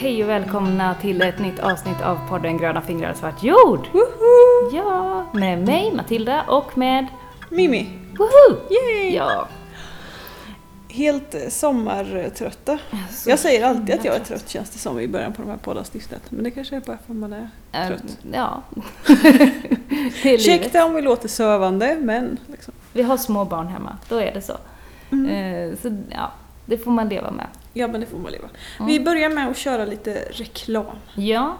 Hej och välkomna till ett nytt avsnitt av podden Gröna fingrar och svart jord! Woho! Ja, med mig Matilda och med Mimi. Woho! Yay! Ja, Helt eh, sommartrötta. så Jag säger alltid att jag är trött. trött känns det som i början på de här poddavsnittet. Men det kanske är bara för att man är Ehm, trött. Ja. är livet. Ursäkta om vi låter sövande men liksom. Vi har små barn hemma, då är det så. Mm. Eh, Så ja, det får man leva med. Ja men det får man leva. Mm. Vi börjar med att köra lite reklam. Ja.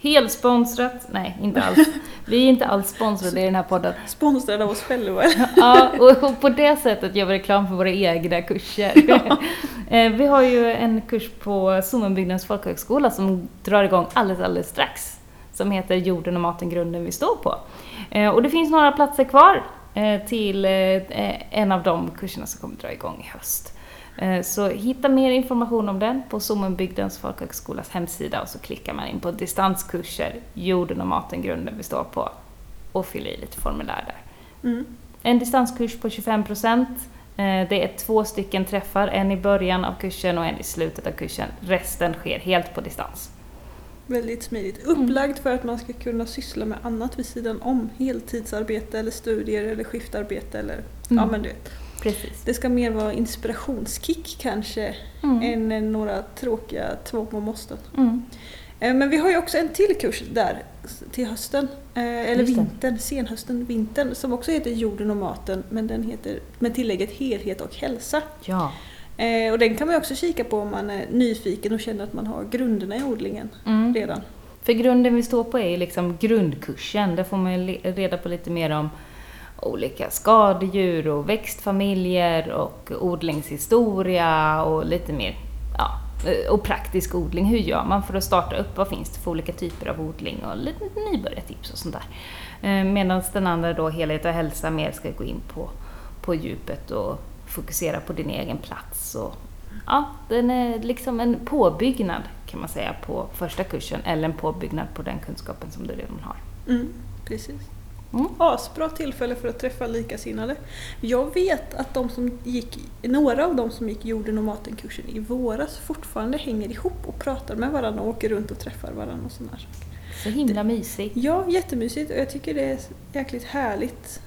Helsponsrat? Nej, inte alls. Vi är inte alls sponsrade i den här podden. Sponsrade av oss själva? Ja, och på det sättet gör vi reklam för våra egna kurser. Eh, Vi har ju en kurs på Sommenbygdens folkhögskola som drar igång alldeles, alldeles strax. Som heter Jorden och maten, grunden vi står på. Eh, Och det finns några platser kvar eh, till en av de kurserna som kommer dra igång i höst. Eh, Så hitta mer information om den på Sommenbygdens folkhögskolas hemsida och så klickar man in på distanskurser, Jorden och maten, grunden vi står på och fyller i lite formulär där. Mm. En distanskurs på 25 procent. Det är två stycken träffar, en i början av kursen och en i slutet av kursen. Resten sker helt på distans. Väldigt smidigt. Upplagd för att man ska kunna syssla med annat vid sidan om. Heltidsarbete eller studier eller skiftarbete eller ja Mm. men du vet. Precis. Det ska mer vara inspirationskick kanske Mm. än eh, några tråkiga tvång och måsten. Mm. Eh, Men vi har ju också en till kurs där till hösten, eh, eller vintern, senhösten, vintern, som också heter Jorden och maten, men den heter med tillägget Helhet och hälsa. Ja. Och den kan man också kika på om man är nyfiken och känner att man har grunderna i odlingen Mm. redan. För grunden vi står på är liksom grundkursen. Där får man reda på lite mer om olika skadedjur och växtfamiljer och odlingshistoria och lite mer, ja, och praktisk odling. Hur gör man för att starta upp? Vad finns det för olika typer av odling? Och lite nybörjartips och sånt där. Eh, medan den andra då, helhet och hälsa, mer ska gå in på, på djupet och fokusera på din egen plats. Och, ja, den är liksom en påbyggnad kan man säga på första kursen eller en påbyggnad på den kunskapen som du redan har. Mm, precis. Mm. Asbra tillfälle för att träffa likasinnade. Jag vet att de som gick, några av de som gick jorden och maten-kursen i våras fortfarande hänger ihop och pratar med varandra och åker runt och träffar varandra och sådana saker. Så himla mysigt. Ja, jättemysigt och jag tycker det är jäkligt härligt.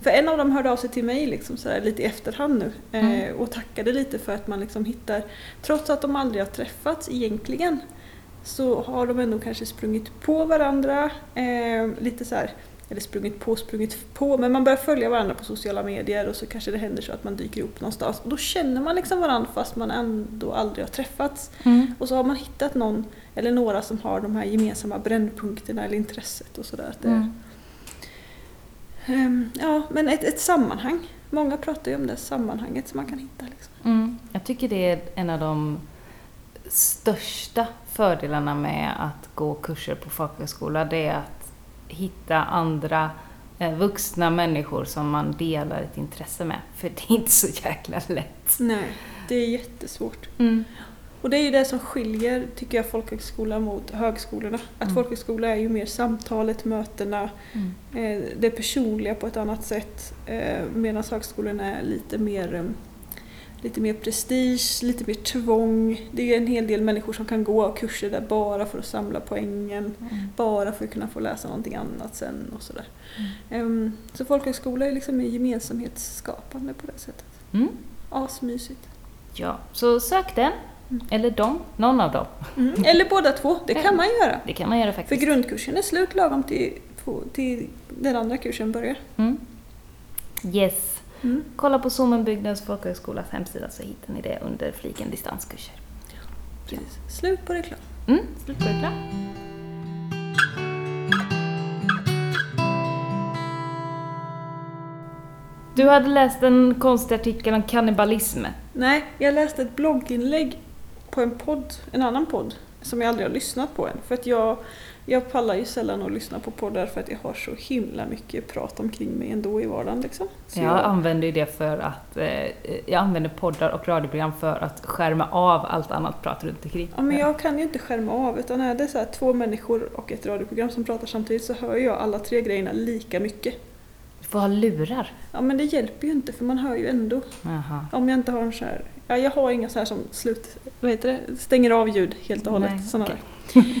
För en av dem hörde av sig till mig liksom sådär, lite i efterhand nu eh, Mm. och tackade lite för att man liksom hittar, trots att de aldrig har träffats egentligen, så har de ändå kanske sprungit på varandra, eh, lite så här, eller sprungit på, sprungit på, men man börjar följa varandra på sociala medier och så kanske det händer så att man dyker upp någonstans. Och då känner man liksom varandra fast man ändå aldrig har träffats. Mm. Och så har man hittat någon eller några som har de här gemensamma brännpunkterna eller intresset och sådär. Mm. Ehm, Ja, men ett, ett sammanhang. Många pratar ju om det sammanhanget som man kan hitta. Liksom. Mm. Jag tycker det är en av de största fördelarna med att gå kurser på folkhögskola. Det är att hitta andra eh, vuxna människor som man delar ett intresse med. För det är inte så jäkla lätt. Nej, det är jättesvårt. Mm. Och det är ju det som skiljer, tycker jag, folkhögskola mot högskolorna. Att Mm. folkhögskola är ju mer samtalet, mötena, Mm. eh, det personliga på ett annat sätt. Eh, Medan högskolorna är lite mer Lite mer prestige, lite mer tvång. Det är en hel del människor som kan gå kurser där bara för att samla poängen. Mm. bara för att kunna få läsa någonting annat sen och sådär. Mm. Ehm, så folkhögskola är liksom gemensamhetsskapande på det sättet. Mm. Asmysigt. Ja, så sök den. Mm. Eller dem. Någon av dem. Mm. Eller båda två, det kan man göra. Det kan man göra För faktiskt. grundkursen är slut lagom till, till den andra kursen börjar. Mm. Yes. Mm. Kolla på Sommenbygdens folkhögskolas hemsida så hittar ni det under fliken distanskurser. Precis. Slut på reklam. Mm, slut på reklam. Du hade läst en konstig artikel om kannibalism. Nej, jag läste ett blogginlägg på en podd, en annan podd, som jag aldrig har lyssnat på än. För att jag, jag pallar ju sällan att lyssna på poddar för att jag har så himla mycket prat omkring mig ändå i vardagen. Liksom. Så Jag använder ju det för att eh, jag använder poddar och radioprogram för att skärma av allt annat prat runt omkring. Ja, men jag kan ju inte skärma av utan är det så här två människor och ett radioprogram som pratar samtidigt så hör jag alla tre grejerna lika mycket. Du får ha lurar. Ja men det hjälper ju inte för man hör ju ändå. Jaha. Om jag inte har en så här, ja jag har inga så här som slut, vad heter det, stänger av ljud helt och hållet. Nej, såna okej. där.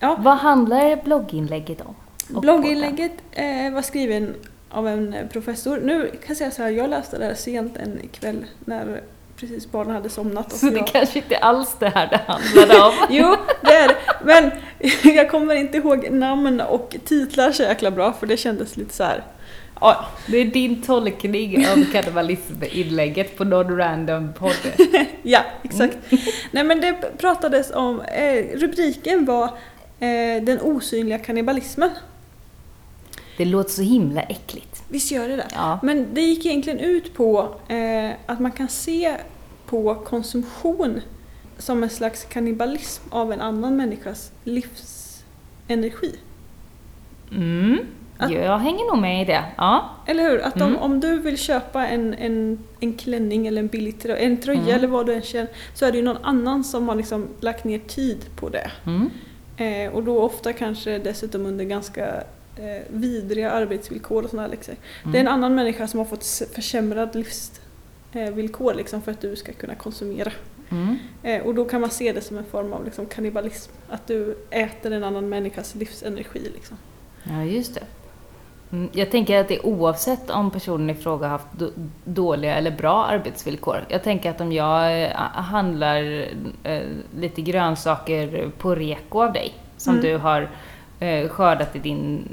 Ja. Vad handlar blogginlägget om? Och Blogginlägget eh, var skriven av en professor. Nu kan jag säga så här, jag läste det här sent en kväll när precis barnen hade somnat. Så det jag... kanske inte alls det här det handlade om. Jo, det är det. Men jag kommer inte ihåg namn och titlar så jäkla bra för det kändes lite så här. Ja, Det är din tolkning av kannibalism-inlägget på någon random podd. ja exakt. Nej men det pratades om, eh, rubriken var eh, Den osynliga kannibalismen. Det låter så himla äckligt. Visst gör det det? Ja. Men det gick egentligen ut på eh, att man kan se på konsumtion som en slags kannibalism av en annan människas livsenergi. Mm. Att- Jag hänger nog med i det. Ja. Eller hur? Att om, Mm. om du vill köpa en, en, en klänning eller en billig tröja, en tröja Mm. eller vad du än känner, så är det ju någon annan som har liksom lagt ner tid på det. Mm. Eh, och då ofta kanske dessutom under ganska eh, vidriga arbetsvillkor och sådana. Mm. Det är en annan människa som har fått försämrad livsvillkor liksom för att du ska kunna konsumera. Mm. Eh, och då kan man se det som en form av liksom kannibalism. Att du äter en annan människas livsenergi. Liksom. Ja, just det. Mm, Jag tänker att det är oavsett om personen i fråga har haft då- dåliga eller bra arbetsvillkor. Jag tänker att om jag eh, handlar eh, lite grönsaker på reko av dig, som Mm. du har eh, skördat i din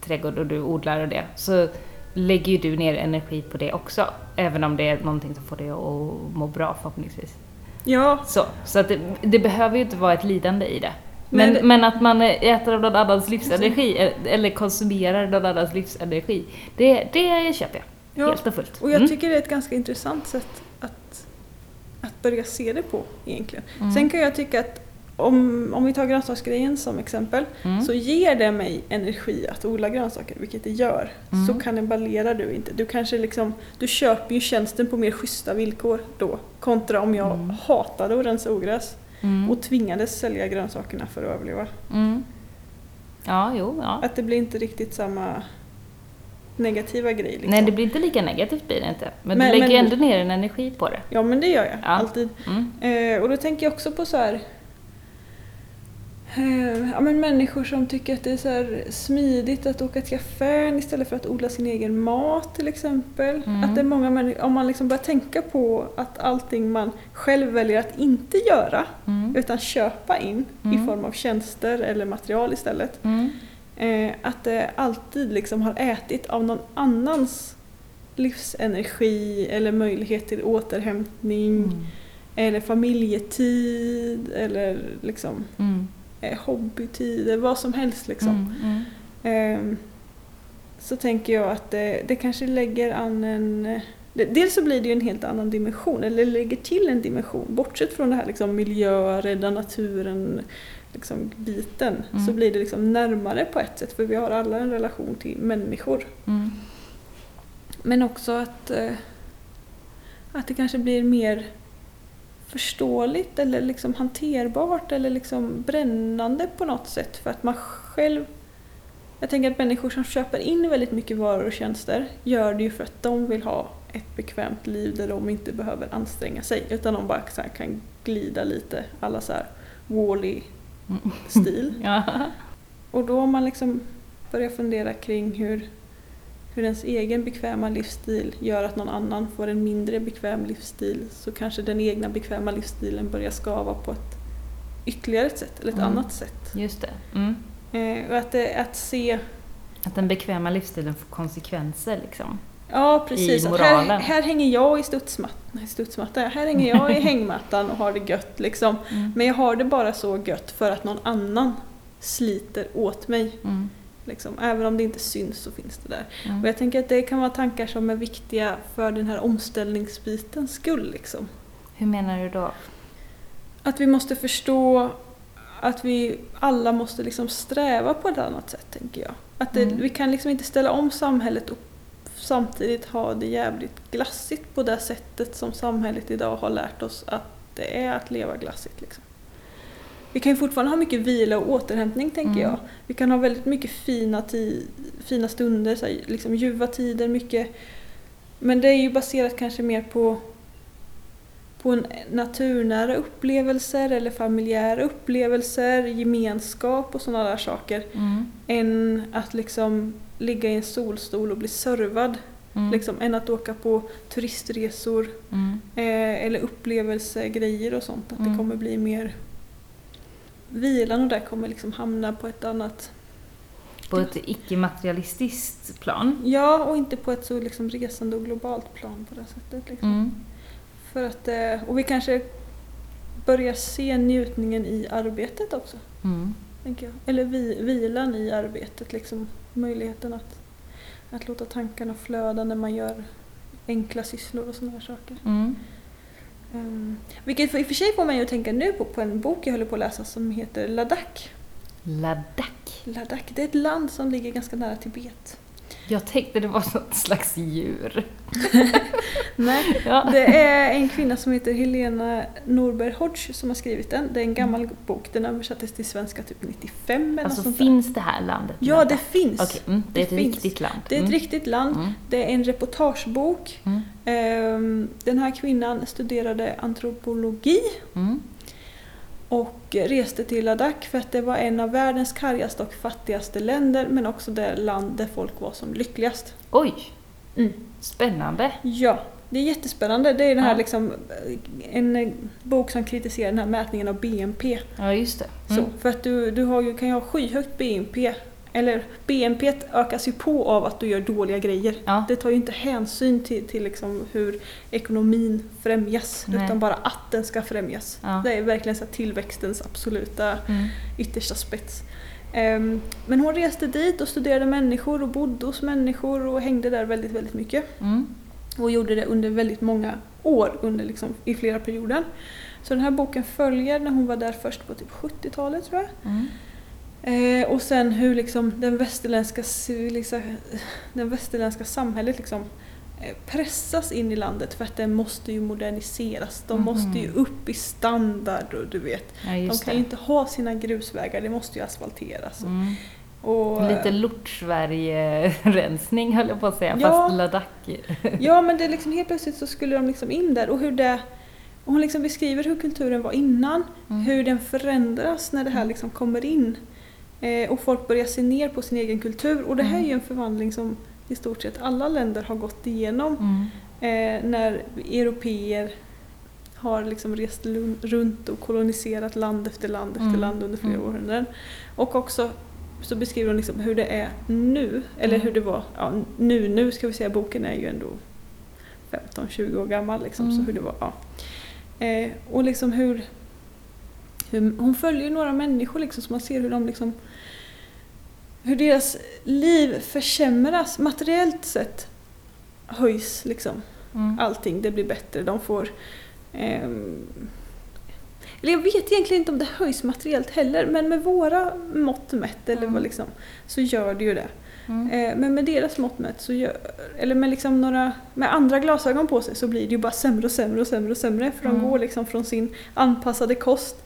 trädgård och du odlar och det, så lägger ju du ner energi på det också. Även om det är någonting som får dig att må bra förhoppningsvis. Ja, Så, så att det, det behöver ju inte vara ett lidande i det. Men, men att man äter av någon annans livsenergi, eh, eller konsumerar någon annans livsenergi, det, det köper jag. ja. Helt och fullt. och jag Mm. tycker det är ett ganska intressant sätt att, att börja se det på egentligen. Mm. Sen kan jag tycka att om, om vi tar grönsaksgrejen som exempel Mm. så ger det mig energi att odla grönsaker, vilket det gör. Mm. Så kannibalerar du inte. Du kanske liksom, du köper ju tjänsten på mer schyssta villkor då. Kontra om jag Mm. hatade att rensa ogräs Mm. och tvingades sälja grönsakerna för att överleva. Mm. Ja, jo, ja. Att det blir inte riktigt samma negativa grej. Liksom. Nej, det blir inte lika negativt blir det inte. Men, Men- du lägger men- ändå ner en energi på det. Ja men det gör jag, Ja. alltid. Mm. Eh, och då tänker jag också på så här. Eh, ja, men människor som tycker att det är så smidigt att åka till affären istället för att odla sin egen mat till exempel. Mm. Att det är många människor, om man liksom börjar tänka på att allting man själv väljer att inte göra Mm. utan köpa in Mm. i form av tjänster eller material istället. Mm. Eh, att det alltid liksom har ätit av någon annans livsenergi eller möjlighet till återhämtning Mm. eller familjetid eller liksom Mm. Eh, hobbytid eller vad som helst liksom. Mm. Mm. Ehm, så tänker jag att det, det kanske lägger an en... eh, det- Dels så blir det ju en helt annan dimension, eller lägger till en dimension. Bortsett från det här liksom miljö, rädda naturen liksom biten, Mm. så blir det liksom närmare på ett sätt för vi har alla en relation till människor. Mm. Men också att, eh, att det kanske blir mer förståeligt eller liksom hanterbart eller liksom brännande på något sätt för att man själv jag tänker att människor som köper in väldigt mycket varor och tjänster gör det ju för att de vill ha ett bekvämt liv där de inte behöver anstränga sig utan de bara kan glida lite alla så här Wall-E-stil. Ja. Och då om man liksom börjar fundera kring hur, hur ens egen bekväma livsstil gör att någon annan får en mindre bekväm livsstil så kanske den egna bekväma livsstilen börjar skava på ett ytterligare ett sätt, eller ett Mm. annat sätt. Just det. Mm. Eh, och att, det, att se, Att den bekväma livsstilen får konsekvenser liksom. ja precis, I att här, moralen. här hänger jag i studsmattan, nej, studsmatta, här hänger jag i hängmattan och har det gött liksom. Mm. Men jag har det bara så gött för att någon annan sliter åt mig. Mm. Liksom. Även om det inte syns så finns det där. Mm. Och jag tänker att det kan vara tankar som är viktiga för den här omställningsbitens skull. Liksom. Hur menar du då? Att vi måste förstå att vi alla måste liksom sträva på ett annat sätt, tänker jag. Att det, Mm. Vi kan liksom inte ställa om samhället och samtidigt ha det jävligt glassigt på det sättet som samhället idag har lärt oss att det är att leva glassigt. Liksom. Vi kan ju fortfarande ha mycket vila och återhämtning tänker Mm. jag. Vi kan ha väldigt mycket fina, fina stunder, så här, liksom ljuva tider, mycket. Men det är ju baserat kanske mer på, på en naturnära upplevelser eller familjära upplevelser, gemenskap och sådana där saker. Mm. Än att liksom ligga i en solstol och bli servad. Mm. Liksom, än att åka på turistresor Mm. eh, eller upplevelsegrejer och sånt. Att Mm. det kommer bli mer... Vilan och det kommer liksom hamna på ett annat... På ett icke-materialistiskt plan. Ja, och inte på ett så liksom resande och globalt plan på det sättet. Liksom. Mm. För att, eh, och vi kanske börjar se njutningen i arbetet också. Mm. Tänker jag. Eller vi, vilan i arbetet, liksom. möjligheten att, att låta tankarna flöda när man gör enkla sysslor och sådana här saker. Mm. Um, vilket i och för sig får mig att tänka nu på, på en bok jag håller på att läsa som heter Ladakh. Ladakh. Ladakh, det är ett land som ligger ganska nära Tibet. Jag tänkte det var något slags djur. Nej, Ja. det är en kvinna som heter Helena Norberg Hodge som har skrivit den. Det är en gammal bok, den översattes till svenska typ 95 eller Alltså sånt där. finns det här landet? Ja, Ladakh? det finns. Okej, mm, det är Det ett finns. riktigt land. Det är ett Mm. riktigt land. Mm. Det är en reportagebok. Mm. Ehm, Den här kvinnan studerade antropologi Mm. Och reste till Ladakh för att det var en av världens kargaste och fattigaste länder men också det land där folk var som lyckligast. Oj, Mm. spännande. Ja, det är jättespännande. Det är den här Ja. liksom, en eh, bok som kritiserar den här mätningen av BNP. Ja, just det. Mm. Så, för att du, du har ju, kan ju ha skyhögt BNP, eller BNP ökas ju på av att du gör dåliga grejer. Ja. Det tar ju inte hänsyn till, till liksom hur ekonomin främjas, Nej. utan bara att den ska främjas. Ja. Det är verkligen så tillväxtens absoluta Mm. yttersta spets. Ehm, men hon reste dit och studerade människor och bodde hos människor och hängde där väldigt, väldigt mycket. Mm. Och gjorde det under väldigt många år, under liksom, i flera perioder. Så den här boken följer när hon var där först på typ 70-talet tror jag. Mm. Eh, och sen hur liksom den västerländska, den västerländska samhället liksom eh, pressas in i landet för att den måste ju moderniseras. De Mhm. måste ju upp i standard och du vet. Ja, De kan ju inte ha sina grusvägar, det måste ju asfalteras. Mm. Och, Lite Lort-Sverige-rensning höll jag på att säga, Ja. fast Ladakh. Ja men det är liksom helt plötsligt så skulle de liksom in där och hur det och hon liksom beskriver hur kulturen var innan, Mm. hur den förändras när det här liksom kommer in. Eh, och folk börjar se ner på sin egen kultur. Och det här är ju en förvandling som i stort sett alla länder har gått igenom. Mm. Eh, när europeer har liksom rest runt och koloniserat land efter land efter Mm. land under flera Mm. århundraden. Och också så beskriver hon liksom hur det är nu, eller Mm. hur det var, ja, nu, nu ska vi säga, boken är ju ändå 15-20 år gammal liksom, så Mm. hur det var. Ja. Eh, och liksom hur, hur, hon följer några människor liksom, så man ser hur de liksom hur deras liv försämras materiellt sett höjs liksom Mm. allting, det blir bättre. De får... ehm, eller jag vet egentligen inte om det höjs materiellt heller, men med våra mått mätt eller Mm. vad liksom, så gör det ju det. Mm. Eh, men med deras mått mätt, så gör, eller med, liksom några, med andra glasögon på sig så blir det ju bara sämre och sämre och sämre och sämre. För Mm. de går liksom från sin anpassade kost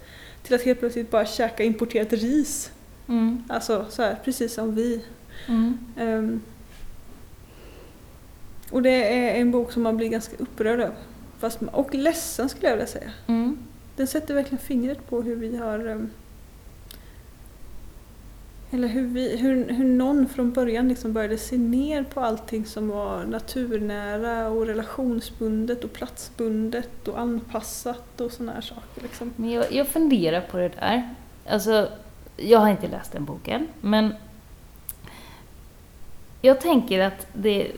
till att helt plötsligt bara käka importerat ris. Mm. Alltså så här, precis som vi. Mm. Ehm, och det är en bok som man blir ganska upprörd över. Fast, och ledsen skulle jag vilja säga. Mm. Den sätter verkligen fingret på hur vi har... ehm, eller hur, vi, hur, hur någon från början liksom började se ner på allting som var naturnära och relationsbundet och platsbundet och anpassat och sådana här saker. Liksom. Men jag, jag funderar på det där. Alltså, jag har inte läst den boken, men jag tänker att det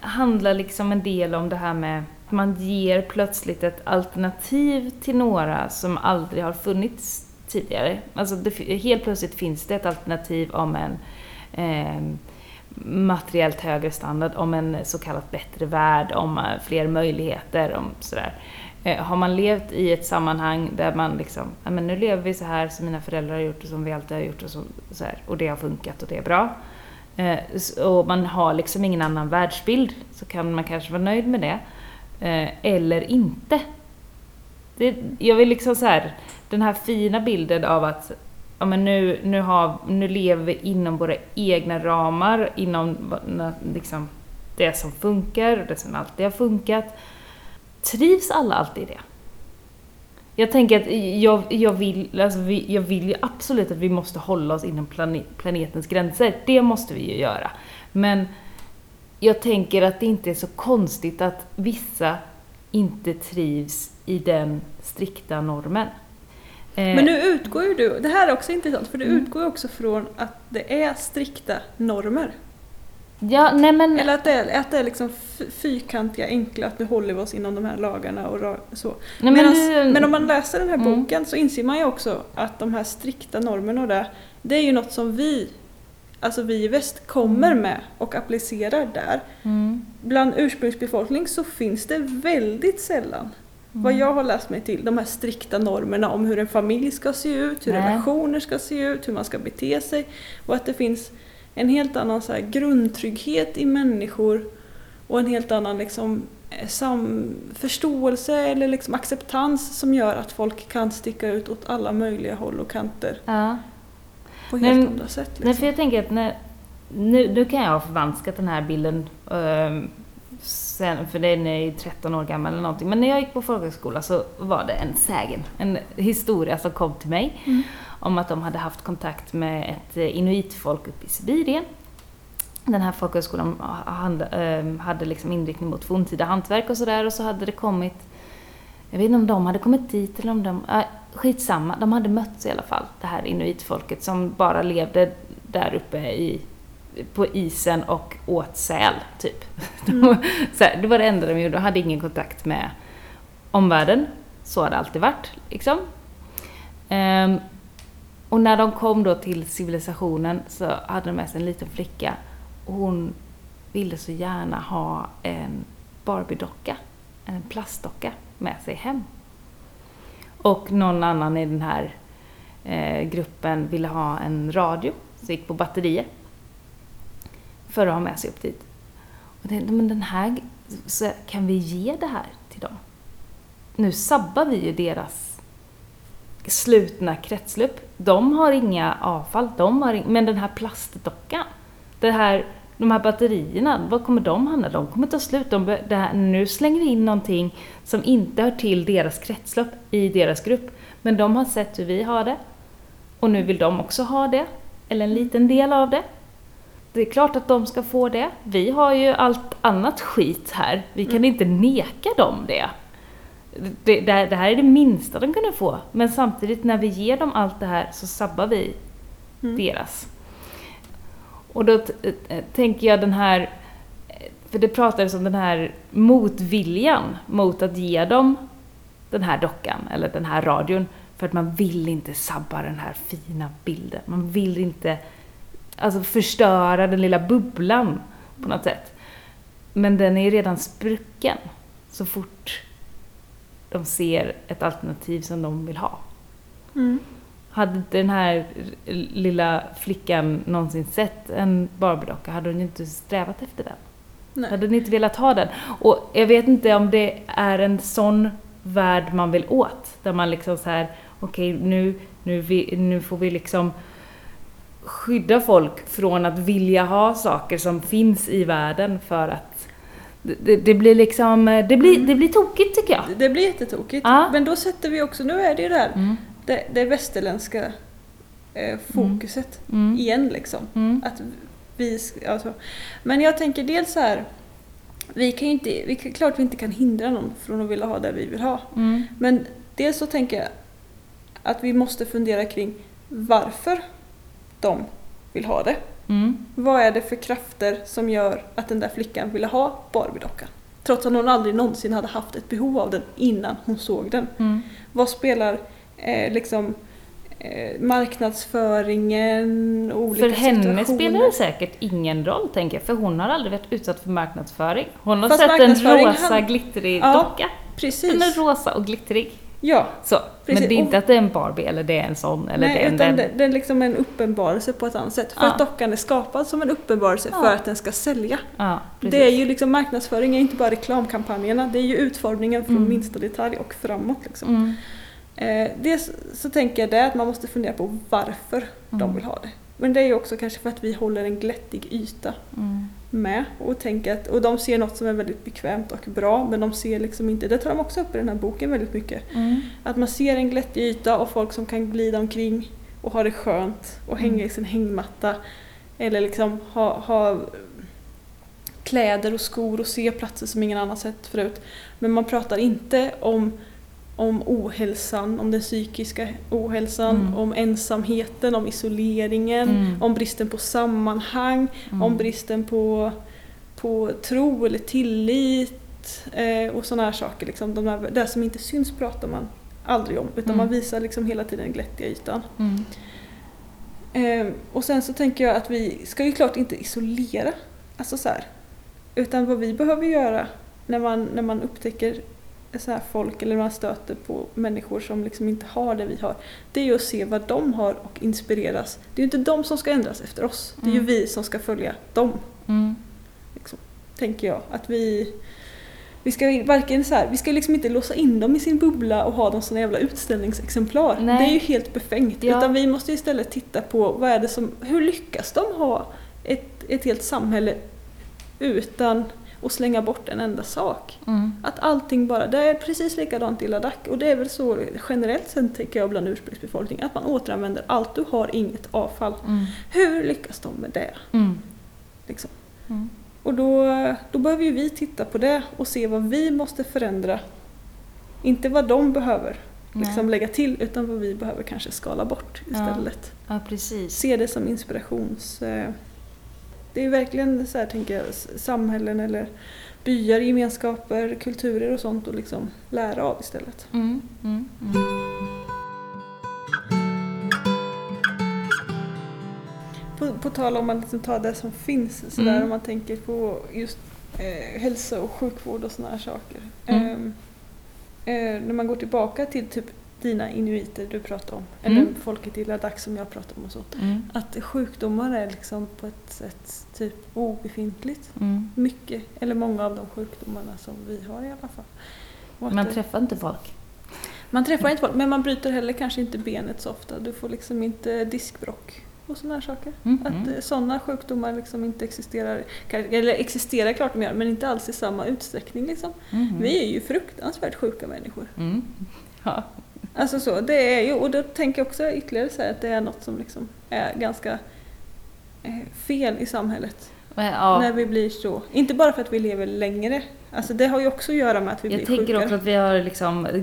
handlar liksom en del om det här med att man ger plötsligt ett alternativ till några som aldrig har funnits tidigare. Alltså det, helt plötsligt finns det ett alternativ om en eh, materiellt högre standard, om en så kallat bättre värld, om eh, fler möjligheter, om sådär. Eh, har man levt i ett sammanhang där man liksom, ja men nu lever vi så här som mina föräldrar har gjort och som vi alltid har gjort och så, så här, och det har funkat och det är bra. Eh, och man har liksom ingen annan världsbild så kan man kanske vara nöjd med det. Eh, eller inte. Det, jag vill liksom så här, den här fina bilden av att ja, men nu, nu, har, nu lever vi inom våra egna ramar, inom liksom, det som funkar och det som alltid har funkat. Trivs alla alltid i det? Jag tänker att jag, jag, vill, alltså vi, jag vill ju absolut att vi måste hålla oss inom plane, planetens gränser. Det måste vi ju göra. Men jag tänker att det inte är så konstigt att vissa inte trivs i den strikta normen. Eh, Men nu utgår ju du, det här är också intressant, för du Mm. utgår ju också från att det är strikta normer. Ja, nej men... Eller att det är, att det är liksom fyrkantiga, enkla, att nu håller vi oss inom de här lagarna och så. nej, men, Medans- nu- men om man läser den här Mm. boken så inser man ju också att de här strikta normerna och det, det är ju något som vi, alltså vi i väst, kommer med och applicerar där. Mm, Bland ursprungsbefolkning så finns det väldigt sällan, vad mm. jag har läst mig till, de här strikta normerna om hur en familj ska se ut, hur Nej. relationer ska se ut, hur man ska bete sig. Och att det finns en helt annan så grundtrygghet i människor och en helt annan liksom, eh, förståelse eller liksom acceptans som gör att folk kan sticka ut åt alla möjliga håll och kanter Ja. på helt Men- andra sätt. Nej, Liksom. för jag tänker att när, nu, nu kan jag ha förvanskat den här bilden ehm, sen, för den är ju 13 år gammal eller någonting. Men när jag gick på folkhögskola så var det en sägen, en historia som kom till mig Mm. Om att de hade haft kontakt med ett eh, inuitfolk uppe i Sibirien. Den här folkhögskolan hade, ehm, hade liksom inriktning mot forntida hantverk och sådär och så hade det kommit jag vet inte om de hade kommit dit eller om de... Äh, skitsamma, de hade mötts i alla fall, det här inuitfolket som bara levde där uppe i, på isen och åt säl, typ. De, så här, det var det enda de gjorde, de hade ingen kontakt med omvärlden. Så har det alltid varit, liksom. Ehm, och när de kom då till civilisationen så hade de med sig en liten flicka och hon ville så gärna ha en Barbie-docka, en plastdocka med sig hem. Och någon annan i den här eh, gruppen ville ha en radio som gick på batterier för att ha med sig upp dit. Och tänkte, men den här, så kan vi ge det här till dem? Nu sabbar vi ju deras slutna kretslopp. De har inga avfall, de har ing- men den här plastdockan, det här, de här batterierna, var kommer de hamna? De kommer ta slut. De, här, nu slänger vi in någonting som inte hör till deras kretslopp i deras grupp. Men de har sett hur vi har det. Och nu vill de också ha det. Eller en liten del av det. Det är klart att de ska få det. Vi har ju allt annat skit här. Vi kan inte neka dem det. Det, det, det här är det minsta de kunde få. Men samtidigt när vi ger dem allt det här så sabbar vi Mm. deras. Och då t- eh, tänker jag den här, eh, för det pratades om den här motviljan mot att ge dem den här dockan eller den här radion för att man vill inte sabba den här fina bilden. Man vill inte alltså förstöra den lilla bubblan på något sätt. Men den är redan sprucken så fort de ser ett alternativ som de vill ha. Mm. Hade inte den här lilla flickan någonsin sett en Barbie-docka hade hon ju inte strävat efter den. Nej. Hade ni inte velat ha den? Och jag vet inte om det är en sån värld man vill åt. Där man liksom så här, okej nu, nu, vi, nu får vi liksom skydda folk från att vilja ha saker som finns i världen för att det, det blir liksom, det blir, det blir tokigt tycker jag. Det blir jättetokigt. Ja. Men då sätter vi också, nu är det ju det här, Mm. det, det västerländska eh, fokuset Mm. igen liksom. Mm. Att vi, alltså. Men jag tänker dels så här, vi kan ju inte, vi klart vi inte kan hindra någon från att vilja ha det vi vill ha. Mm. Men dels så tänker jag att vi måste fundera kring varför de vill ha det. Mm. Vad är det för krafter som gör att den där flickan ville ha Barbie-dockan? Trots att hon aldrig någonsin hade haft ett behov av den innan hon såg den. Mm. Vad spelar eh, liksom eh, marknadsföringen olika För henne spelar det säkert ingen roll, tänker jag. För hon har aldrig varit utsatt för marknadsföring. Hon har Fast sett en rosa han- glittrig Ja, docka. Den är Precis. rosa och glittrig. Ja, Så. Precis, Men det är inte att det är en Barbie eller det är en sån eller det Nej, är en utan den. det, det är liksom en uppenbarelse på ett annat sätt. För Ja. att dockan är skapad som en uppenbarelse Ja. för att den ska sälja. Ja. Det är ju liksom marknadsföring är inte bara reklamkampanjerna, det är ju utformningen från Mm. minsta detalj och framåt. Liksom. Mm. Eh, dels så tänker jag det att man måste fundera på varför de Mm. vill ha det. Men det är ju också kanske för att vi håller en glättig yta Mm. Med och tänker att, och de ser något som är väldigt bekvämt och bra men de ser liksom inte, det tar de också upp i den här boken väldigt mycket, Mm. att man ser en glättig yta och folk som kan glida omkring och ha det skönt och hänga Mm. i sin hängmatta eller liksom ha, ha kläder och skor och se platser som ingen annan sett förut. Men man pratar inte om, om ohälsan, om den psykiska ohälsan, Mm. om ensamheten, om isoleringen, Mm. om bristen på sammanhang, Mm. om bristen på, på tro eller tillit eh, och sådana här saker. Liksom. De här, det som inte syns pratar man aldrig om utan Mm. man visar liksom hela tiden den glättiga ytan. Mm. Eh, och sen så tänker jag att vi ska ju klart inte isolera. Alltså så här. Utan vad vi behöver göra när man, när man upptäcker så här folk eller man stöter på människor som liksom inte har det vi har. Det är ju att se vad de har och inspireras. Det är ju inte de som ska ändras efter oss. Det är ju Mm. vi som ska följa dem. Mm. Tänker jag. Att vi, vi ska varken så här, vi ska liksom inte låsa in dem i sin bubbla och ha dem som jävla utställningsexemplar. Nej. Det är ju helt befängt. Ja. Utan vi måste istället titta på vad är det som, hur lyckas de ha ett, ett helt samhälle utan att slänga bort en enda sak? Mm. Att allting bara, det är precis likadant i Ladakh och det är väl så generellt sen tänker jag bland ursprungsbefolkningen att man återanvänder allt, du har inget avfall. Mm. Hur lyckas de med det? Mm. Liksom? Mm. Och då, då behöver ju vi titta på det och se vad vi måste förändra. Inte vad de behöver liksom lägga till utan vad vi behöver kanske skala bort Ja. istället. Ja, precis. Se det som inspirations... eh, Det är verkligen så här, tänker jag, samhällen eller byar, gemenskaper, kulturer och sånt att liksom lära av istället. Mm. Mm. Mm. På, på tal om att liksom ta det som finns, så där, Mm. om man tänker på just eh, hälsa och sjukvård och sådana här saker. Ehm, eh, när man går tillbaka till typ dina inuiter du pratade om, eller Mm. folket i Ladakh som jag pratade om och så. Mm. Att sjukdomar är liksom på ett sätt typ obefintligt. Mm. Mycket, eller många av de sjukdomarna som vi har i alla fall. Och Man träffar inte folk. man träffar inte folk, men man bryter heller kanske inte benet så ofta. Du får liksom inte diskbråck och sådana saker. Mm. Att sådana sjukdomar liksom inte existerar, eller existerar klart de gör, men inte alls i samma utsträckning. Liksom. Mm. Vi är ju fruktansvärt sjuka människor. Mm. Ja. Alltså så, det är ju, och då tänker jag också ytterligare säga att det är något som liksom är ganska eh, fel i samhället. Men, ja. När vi blir så, inte bara för att vi lever längre, alltså det har ju också att göra med att vi Jag blir tänker sjuka. också att vi har liksom eh,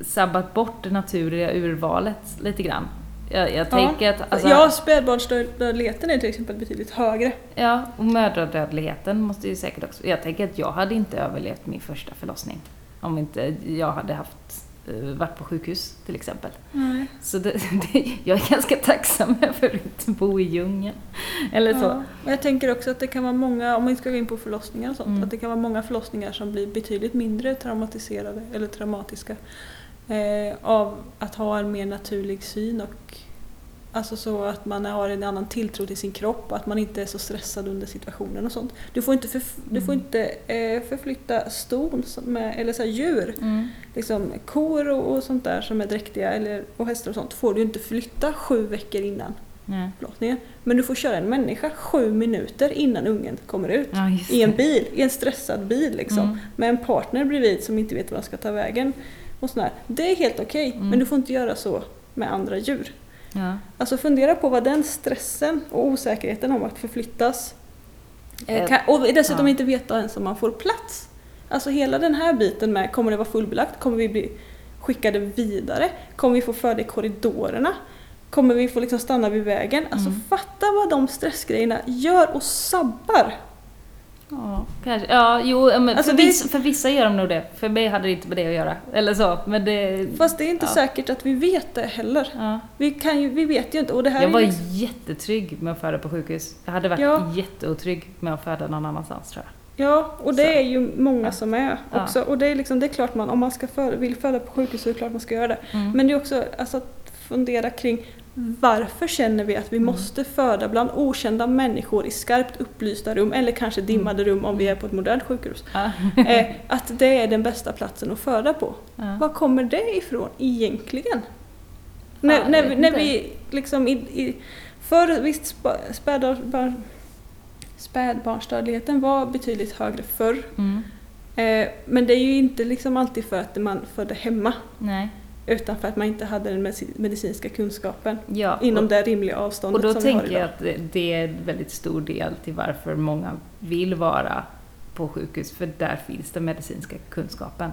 sabbat bort det naturliga urvalet lite grann. Jag, jag tänker att... Alltså, ja, spädbarnsdödligheten är till exempel betydligt högre. Ja, och mödradödligheten måste ju säkert också... Jag tänker att jag hade inte överlevt min första förlossning om inte jag hade haft, varit på sjukhus till exempel. Nej. Så det, det, jag är ganska tacksam över att inte bo i djungeln. Eller så. Ja. Och jag tänker också att det kan vara många, om man ska gå in på förlossningar och sånt, Mm. att det kan vara många förlossningar som blir betydligt mindre traumatiserade eller traumatiska eh, av att ha en mer naturlig syn och Alltså så att man har en annan tilltro till sin kropp och att man inte är så stressad under situationen och sånt. Du får inte, förf- du får Mm. inte eh, förflytta ston med, eller så här djur. Mm. Liksom, kor och, och sånt där som är dräktiga eller, och hästar och sånt får du inte flytta sju veckor innan Ja. förlossningen. Men du får köra en människa sju minuter innan ungen kommer ut. Ja, I en bil, i en stressad bil liksom. Mm. Med en partner bredvid som inte vet var de ska ta vägen. Och sådär. Det är helt okej, Mm. men du får inte göra så med andra djur. Ja. Alltså fundera på vad den stressen och osäkerheten om att förflyttas eh, Eh, kan, och dessutom ja. inte veta ens om man får plats. Alltså hela den här biten med, kommer det vara fullbelagt? Kommer vi bli skickade vidare? Kommer vi få föda i korridorerna? Kommer vi få liksom stanna vid vägen? Alltså Mm. fatta vad de stressgrejerna gör och sabbar. Ja, kanske. Ja, jo, men Alltså för, det- vissa, för vissa gör de nog det. För mig hade det inte med det att göra. Eller så, men det... Fast det är inte Ja. säkert att vi vet det heller. Ja. Vi, kan ju, vi vet ju inte. Och det här Jag var liksom, jättetrygg med att föda på sjukhus. Jag hade varit Ja. jätteotrygg med att föda någon annanstans tror jag. Ja, och det Så. är ju många som är också. Och det är, liksom, det är klart man, om man ska föda, vill föda på sjukhus så är det klart man ska göra det. Mm. Men det är också alltså, att fundera kring varför känner vi att vi Mm. måste föda bland okända människor i skarpt upplysta rum eller kanske dimmade rum om vi är på ett modernt sjukhus. Eh, att det är den bästa platsen att föda på. Var kommer det ifrån egentligen? När, när, vi- när vi liksom i, i, Förr visst spa- spädbar- barn- spädbarnsdödligheten var betydligt högre förr. Mm. Eh, men det är ju inte liksom alltid för att man födde hemma Nej. Utan för att man inte hade den medici- medicinska kunskapen Ja, inom och, det rimliga och avståndet då som vi har tänker jag idag. att det, det är en väldigt stor del till varför många vill vara på sjukhus, för där finns den medicinska kunskapen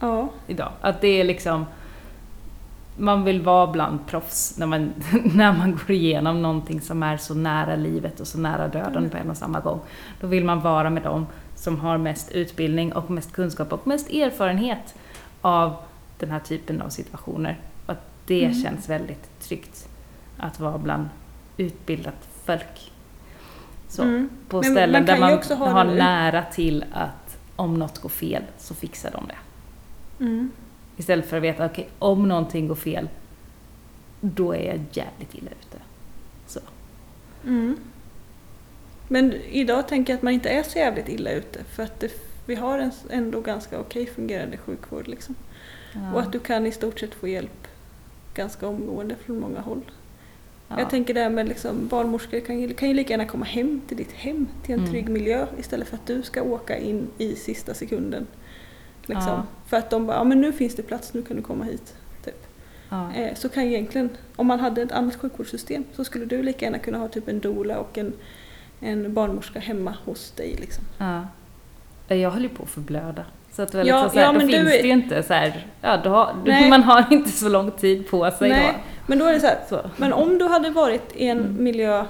Ja, idag. Att det är liksom man vill vara bland proffs när man, när man går igenom någonting som är så nära livet och så nära döden Mm. på en och samma gång. Då vill man vara med dem som har mest utbildning och mest kunskap och mest erfarenhet av den här typen av situationer. Och att det Mm. känns väldigt tryggt att vara bland utbildat folk. Så, Mm. På Men ställen man där man också ha har nära till att om något går fel så fixar de det. Mm. Istället för att veta, okej, om någonting går fel, då är jag jävligt illa ute. Så. Mm. Men idag tänker jag att man inte är så jävligt illa ute för att det, vi har en ändå ganska okej fungerande sjukvård. Liksom. Ja. Och att du kan i stort sett få hjälp ganska omgående från många håll. ja. Jag tänker det här med liksom, barnmorskor kan ju, kan ju lika gärna komma hem till ditt hem, till en Mm. trygg miljö istället för att du ska åka in i sista sekunden. Liksom. Ja. För att de bara, ja men nu finns det plats, nu kan du komma hit. Typ. ja. Eh, så kan egentligen, om man hade ett annat sjukvårdssystem så skulle du lika gärna kunna ha typ en doula och en, en barnmorska hemma hos dig. Liksom. ja. Jag höll ju på att förblöda. Så att det var Ja, liksom så här, ja, då du finns är- det ju inte så här, ja, då har, Nej. man har inte så lång tid på sig Nej, men då är det så här, då. Så. men om du hade varit i en Mm. miljö,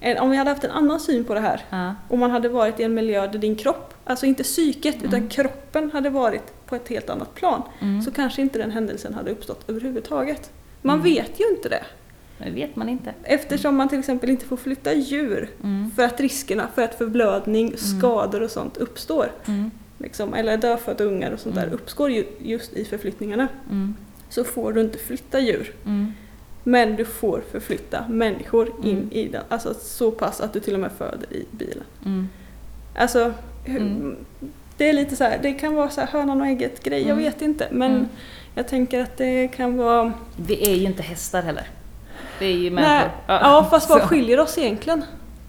en, om vi hade haft en annan syn på det här, Ja. om man hade varit i en miljö där din kropp, alltså inte psyket Mm. utan kroppen hade varit på ett helt annat plan, Mm. så kanske inte den händelsen hade uppstått överhuvudtaget. Man Mm. vet ju inte det. Det vet man inte. Eftersom man till exempel inte får flytta djur Mm. för att riskerna för att förblödning, skador och sånt uppstår. Liksom, eller dödfödda ungar och sånt där Mm. uppstår ju just i förflyttningarna. Mm. Så får du inte flytta djur. Mm. Men du får förflytta människor in Mm. i den. Alltså så pass att du till och med föder i bilen. Mm. Alltså, hur, det är lite så här, det kan vara så här hönan och ägget grej, jag vet inte. Men jag tänker att det kan vara... Vi är ju inte hästar heller. Det är ju människor. ja, fast vad så. skiljer oss egentligen?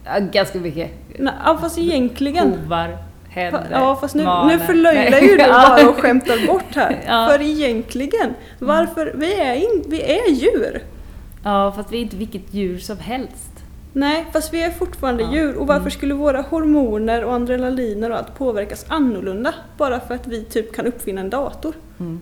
Ja, ganska mycket. Nej, ja, fast egentligen. Hovar, händer, Ja fast nu, nu förlöjligar ju du bara och skämtar bort här. Ja. För egentligen, varför, vi är, in, vi är djur. Ja, fast vi är inte vilket djur som helst. Nej, fast vi är fortfarande Ja. djur. Och varför Mm. skulle våra hormoner och adrenaliner och allt påverkas annorlunda? Bara för att vi typ kan uppfinna en dator? Mm.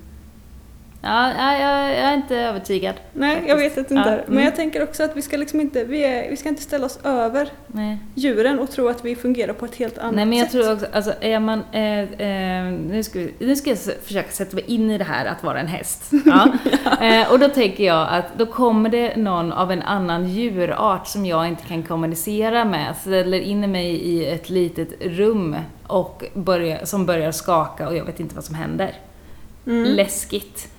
Ja, ja, jag, jag är inte övertygad. Nej, jag vet Faktiskt. inte. Ja, Men mm. jag tänker också att vi ska liksom inte, vi, är, vi ska inte ställa oss över Nej. djuren och tro att vi fungerar på ett helt annat Nej men jag sätt. tror också, alltså är man, eh, eh, nu, ska vi, nu ska jag försöka sätta mig in i det här att vara en häst. Ja. eh, och då tänker jag att då kommer det någon av en annan djurart som jag inte kan kommunicera med, ställer in mig i ett litet rum och börjar, som börjar skaka och jag vet inte vad som händer. Mm. Läskigt.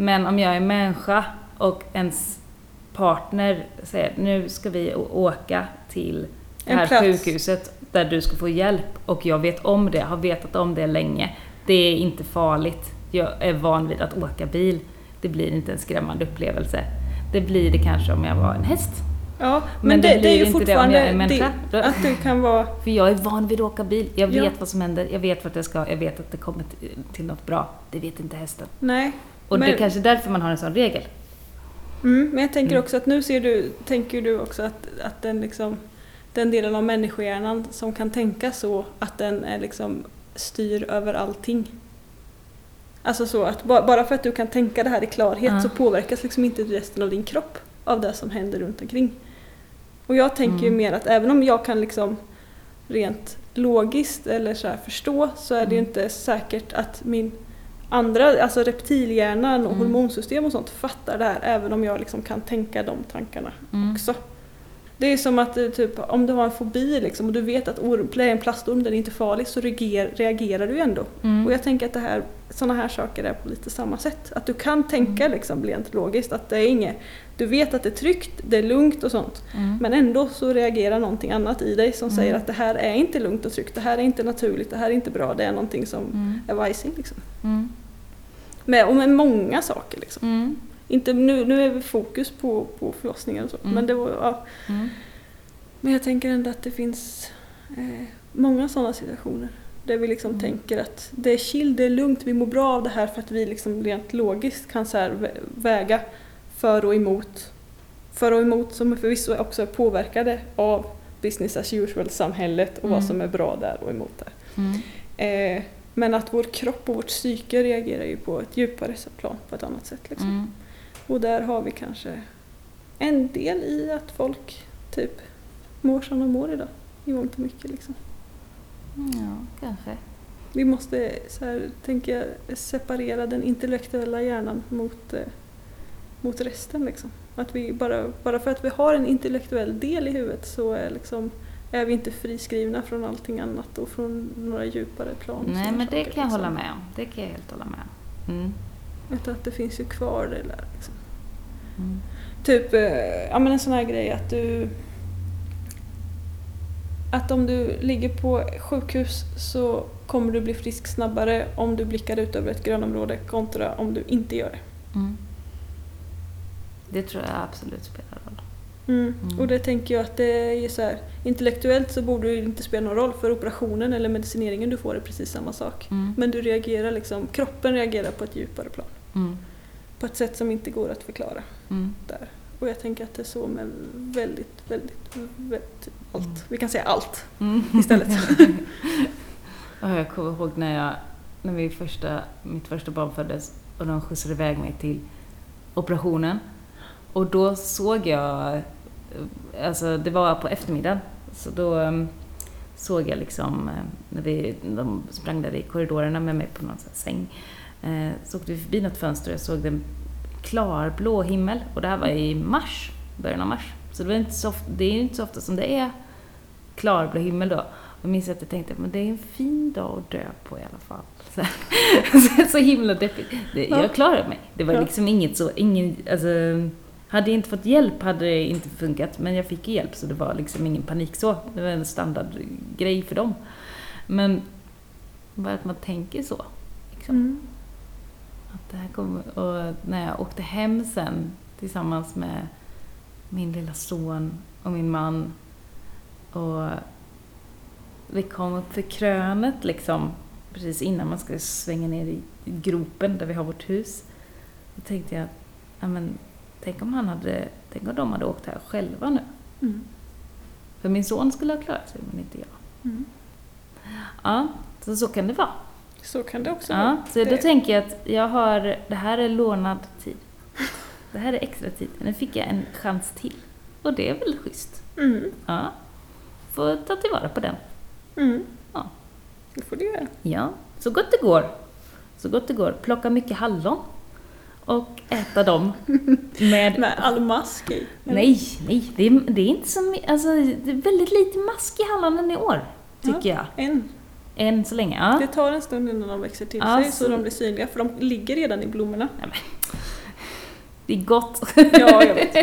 Men om jag är människa och ens partner säger nu ska vi åka till det här plats. sjukhuset där du ska få hjälp och jag vet om det, har vetat om det länge. Det är inte farligt. Jag är van vid att åka bil. Det blir inte en skrämmande upplevelse. Det blir det kanske om jag var en häst. Ja, men, Men det det, det, är ju inte det om fortfarande jag är människa. det, att du kan vara... För jag är van vid att åka bil. Jag Ja. vet vad som händer, jag vet vart jag ska, jag vet att det kommer till, till något bra. Det vet inte hästen. Nej. Och det Men- är kanske därför man har en sån regel. Mm, men jag tänker Mm. också att nu ser du, tänker du också att, att den, liksom, den delen av människohjärnan som kan tänka så, att den är liksom styr över allting. Alltså så att ba- bara för att du kan tänka det här i klarhet Ja. så påverkas liksom inte resten av din kropp av det som händer runt omkring. Och jag tänker ju Mm. mer att även om jag kan liksom rent logiskt eller så här förstå så är det ju Mm. inte säkert att min andra, alltså reptilhjärnan och Mm. hormonsystem och sånt fattar det här även om jag liksom kan tänka de tankarna Mm. också. Det är som att eh, typ, om du har en fobi liksom, och du vet att orm, en plastorm, den är inte farlig, så reagerar, reagerar du ändå. Mm. Och jag tänker att det här, sådana här saker är på lite samma sätt. Att du kan tänka Mm. liksom rent logiskt att det är inget, du vet att det är tryggt, det är lugnt och sånt. Mm. Men ändå så reagerar någonting annat i dig som Mm. säger att det här är inte lugnt och tryggt, det här är inte naturligt, det här är inte bra, det är någonting som Mm. är vajsing. Liksom. Med, och med många saker. Liksom. Mm. Inte, nu, nu är vi fokus på, på förlossningar och så. Mm. Men, det var, ja. Mm. men jag tänker ändå att det finns eh, många sådana situationer. Där vi liksom Mm. tänker att det är chill, det är lugnt, vi mår bra av det här för att vi liksom rent logiskt kan så väga för och emot. För och emot som förvisso också är påverkade av business as usual-samhället och vad Mm. som är bra där och emot där. Mm. Eh, men att vår kropp och vårt psyke reagerar ju på ett djupare plan på ett annat sätt. Liksom. Mm. Och där har vi kanske en del i att folk typ mår som de mår idag. I mångt och mycket liksom. Ja, kanske. Vi måste så här, tänker jag, separera den intellektuella hjärnan mot, eh, mot resten. Liksom. Att vi bara, bara för att vi har en intellektuell del i huvudet så är, liksom, är vi inte friskrivna från allting annat och från några djupare plan. Nej, men det saker, kan jag liksom. hålla med om. Det kan jag helt hålla med om. Mm. Utan att det finns ju kvar det där. Liksom. Mm. Typ eh, ja, men en sån här grej att du... Att om du ligger på sjukhus så kommer du bli frisk snabbare om du blickar ut över ett grönområde kontra om du inte gör det. Mm. Det tror jag absolut spelar roll. Mm. Mm. Och det tänker jag att det är så här, intellektuellt så borde det inte spela någon roll för operationen eller medicineringen du får är precis samma sak. Mm. Men du reagerar liksom, kroppen reagerar på ett djupare plan. Mm. På ett sätt som inte går att förklara. Mm. där. Och jag tänker att det är så med väldigt, väldigt, väldigt allt. Mm. Vi kan säga allt istället. Ja, jag kommer ihåg när, jag, när vi första, mitt första barn föddes och de skjutsade iväg mig till operationen. Och då såg jag, alltså det var på eftermiddagen, så då em, såg jag liksom eh, när vi, de sprang där i korridorerna med mig på någon säng. Eh, så åkte vi förbi något fönster och jag såg en klar blå himmel och det här var i mars, början av mars. Så det, var inte så ofta, det är ju inte så ofta som det är klarblå himmel då. Och jag minns att jag tänkte, men det är en fin dag att dö på i alla fall. Så, så, så himla deppigt. Jag klarade mig. Det var liksom inget så, ingen, alltså, hade jag inte fått hjälp hade det inte funkat, men jag fick hjälp så det var liksom ingen panik så. Det var en standardgrej för dem. Men bara att man tänker så. Liksom. Mm. Att det här kommer, och när jag åkte hem sen tillsammans med min lilla son och min man och vi kom upp för krönet liksom precis innan man skulle svänga ner i gropen där vi har vårt hus. Då tänkte jag, ja, men, tänk om han hade, tänk om de hade åkt här själva nu. Mm. För min son skulle ha klarat sig men inte jag. Mm. Ja, så, så kan det vara. Så kan det också Ja, vara. så då Det- tänker jag att jag har, det här är lånad tid. Det här är extra tid. Nu fick jag en chans till. Och det är väl schysst? Mm. Ja. Får ta tillvara på den. Mm. Ja. Det får du göra. Ja, så gott det går. Så gott det går. Plocka mycket hallon. Och äta dem med... Med all mask i. Nej, nej. Det är, det är inte så my- Alltså, det är väldigt lite mask i hallonen i år. Tycker jag. En. Än så länge. Ja. Det tar en stund innan de växer till Ja, sig så så- de blir synliga för de ligger redan i blommorna. Det är gott. Ja, jag vet.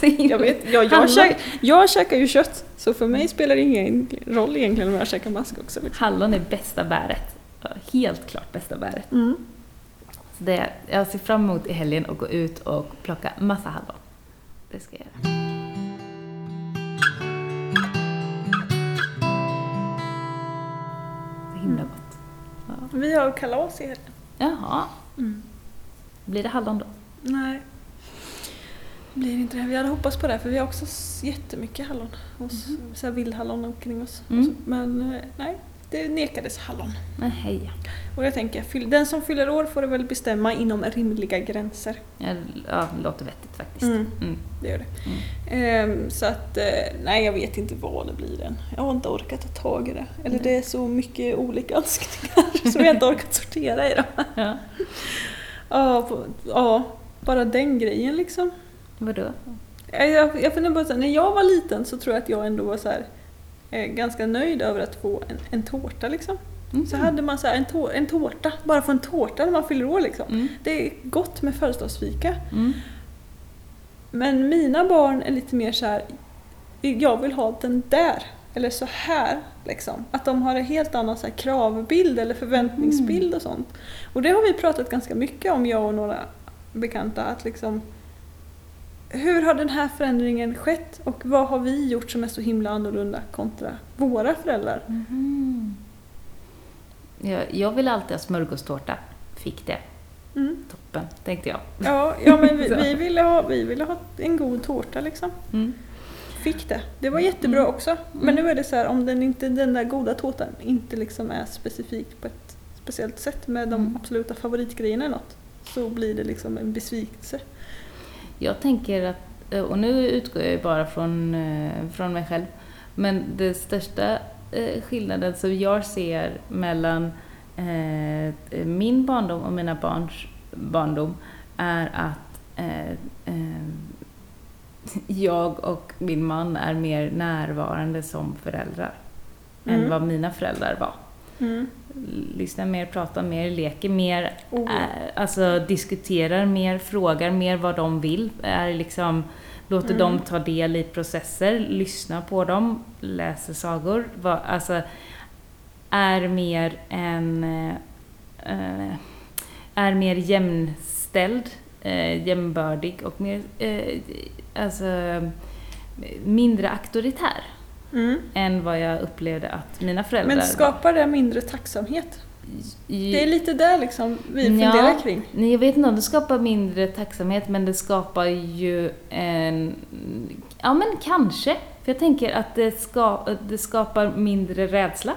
Jag, vet. Ja, jag, käk, jag käkar ju kött så för mig spelar det ingen roll egentligen om jag käkar mask också. Liksom. Hallon är bästa bäret. Ja, Helt klart bästa bäret. Mm. Så det, jag ser fram emot i helgen att gå ut och plocka massa hallon. Det ska jag göra. Så himla Mm. gott. Ja. Vi har kalas i helgen. Jaha, Mm. blir det hallon då? Nej. Det blir inte det. Vi hade hoppats på det för vi har också jättemycket hallon. Och s- så här vildhallon omkring oss. Mm. Men eh, nej, det nekades hallon. Nej. Och jag tänker, den som fyller år får det väl bestämma inom rimliga gränser. Ja, det låter vettigt faktiskt. Mm. Mm. Det gör det. Mm. Ehm, så att, eh, nej jag vet inte vad det blir än. Jag har inte orkat ta tag i det. Eller Nej. det är så mycket olika önskningar som jag inte orkat sortera i dem. Ja. Ja, bara den grejen liksom. Vadå? Jag, jag, jag funderar på så här, när jag var liten så tror jag att jag ändå var så här, ganska nöjd över att få en, en tårta liksom. Mm. Så hade man så här, en, tår, en tårta, bara få en tårta när man fyller år liksom. Mm. Det är gott med födelsedagsfika. Mm. Men mina barn är lite mer så här, jag vill ha den där. Eller så här. Liksom. Att de har en helt annan så kravbild eller förväntningsbild och sånt. Och det har vi pratat ganska mycket om, jag och några bekanta. Att liksom, hur har den här förändringen skett och vad har vi gjort som är så himla annorlunda kontra våra föräldrar? Mhm. Jag, jag vill alltid ha smörgåstårta. Fick det. Mm. Toppen, tänkte jag. Ja, ja, men vi, vi, ville ha, vi ville ha en god tårta liksom. Mm. Fick det. Det var jättebra Mm. också. Men nu är det så här, om den, inte, den där goda tårtan inte liksom är specifik på ett speciellt sätt med de Mm. absoluta favoritgrejerna eller något, så blir det liksom en besvikelse. Jag tänker att, och nu utgår jag ju bara från, eh, från mig själv, men det största eh, skillnaden som jag ser mellan eh, min barndom och mina barns barndom är att eh, eh, jag och min man är mer närvarande som föräldrar än Mm. vad mina föräldrar var. Mm. Lyssnar mer, pratar mer, leker mer, Oh, äh, alltså diskuterar mer, frågar mer vad de vill, är liksom, låter Mm. dem ta del i processer, lyssnar på dem, läser sagor, vad, alltså är mer en, eh, är mer jämställd, eh, jämbördig och mer, alltså mindre auktoritär Mm. än vad jag upplevde att mina föräldrar Men skapar det mindre tacksamhet? Det är lite där liksom vi Ja. funderar kring. Nej, jag vet inte om det skapar mindre tacksamhet, men det skapar ju en... Ja, men kanske. För jag tänker att det, ska, det skapar mindre rädsla.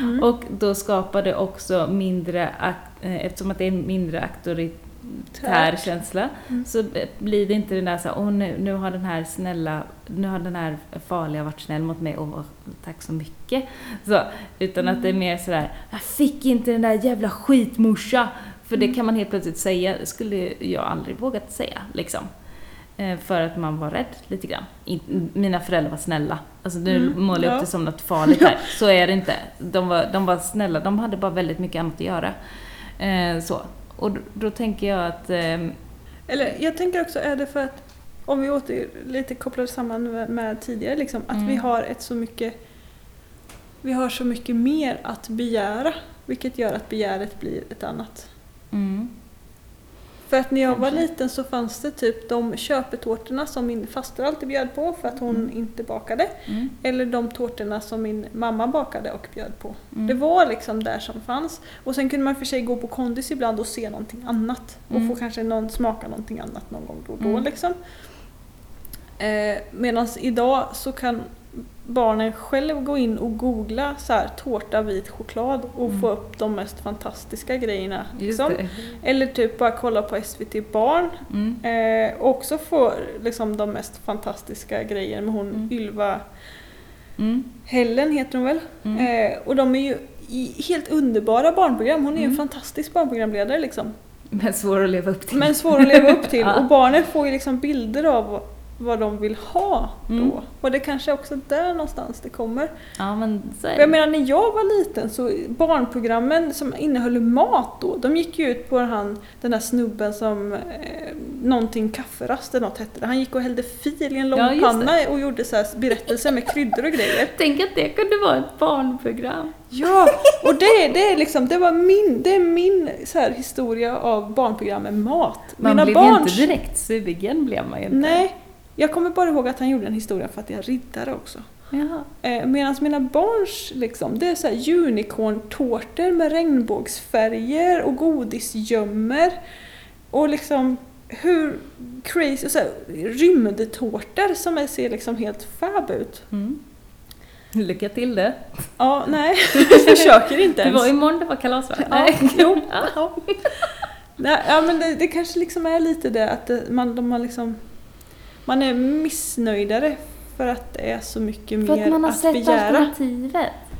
Mm. Och då skapar det också mindre, eh, eftersom att det är mindre auktoritär Tärt. känsla, Mm. så blir det inte den där så här, åh nu, nu har den här snälla, nu har den här farliga varit snäll mot mig, och tack så mycket. Så, utan att det är mer sådär, jag fick inte den där jävla skitmorsa. För det kan man helt plötsligt säga, det skulle jag aldrig vågat säga liksom. Eh, För att man var rädd lite grann. In- Mina föräldrar var snälla. Alltså nu Mm, målar jag ja. upp det som något farligt här. Så är det inte. De var, de var snälla, de hade bara väldigt mycket annat att göra. Eh, så. Och då, då tänker jag att... ehm, Eller jag tänker också, är det för att om vi åter lite kopplar samman med, med tidigare, liksom, att Mm. vi har ett så mycket vi har så mycket mer att begära, vilket gör att begäret blir ett annat. mm, För att när jag var liten så fanns det typ de köpetårtorna som min faster alltid bjöd på för att hon Mm. inte bakade. mm, Eller de tårtorna som min mamma bakade och bjöd på. mm. Det var liksom där som fanns. Och sen kunde man för sig gå på kondis ibland och se någonting annat. Och Mm. få kanske någon, smaka någonting annat någon gång då och då. Mm. Liksom. Eh, Medan idag så kan barnen själv gå in och googla så här, tårta vit choklad och Mm. få upp de mest fantastiska grejerna. Liksom. Eller typ bara kolla på SVT Barn Mm. Eh, och också få liksom, de mest fantastiska grejerna med hon Mm. Ylva Mm. Hellen heter hon väl? Mm. Eh, och de är ju i helt underbara barnprogram. Hon är ju en Mm. fantastisk barnprogramledare liksom. Men svår att leva upp till. Men svår att leva upp till. Ja. Och barnen får ju liksom bilder av vad de vill ha då. Mm. Och det kanske också där någonstans det kommer. Ja, men är För jag det. menar när jag var liten så barnprogrammen som innehöll mat då, de gick ju ut på han, den där snubben som eh, någonting kafferast eller något hette det. Han gick och hällde fil i en lång Ja, och gjorde så här berättelser med kryddor och grejer. Tänk att det kunde vara ett barnprogram. Ja, och det, det är liksom, det var min, det är min så här, historia av barnprogram med mat. Man Mina blev barns... inte direkt sugen, blev man ju inte. Nej, jag kommer bara ihåg att han gjorde en historia för att jag är riddare också. Jaha. Eh, Medan mina barns, liksom, det är så här unicorn-tårtor med regnbågsfärger och godisgömmer. Och liksom hur crazy, så här, rymdtårtor som ser liksom helt fab ut. Mm. Lycka till det. Ja, nej, jag försöker inte Det ens. var imorgon det var kalas va? Ja, jo. Ja. Ja, men det, det kanske liksom är lite det att det, man, de har liksom, man är missnöjdare för att det är så mycket För mer att man har att sett begära. alternativet.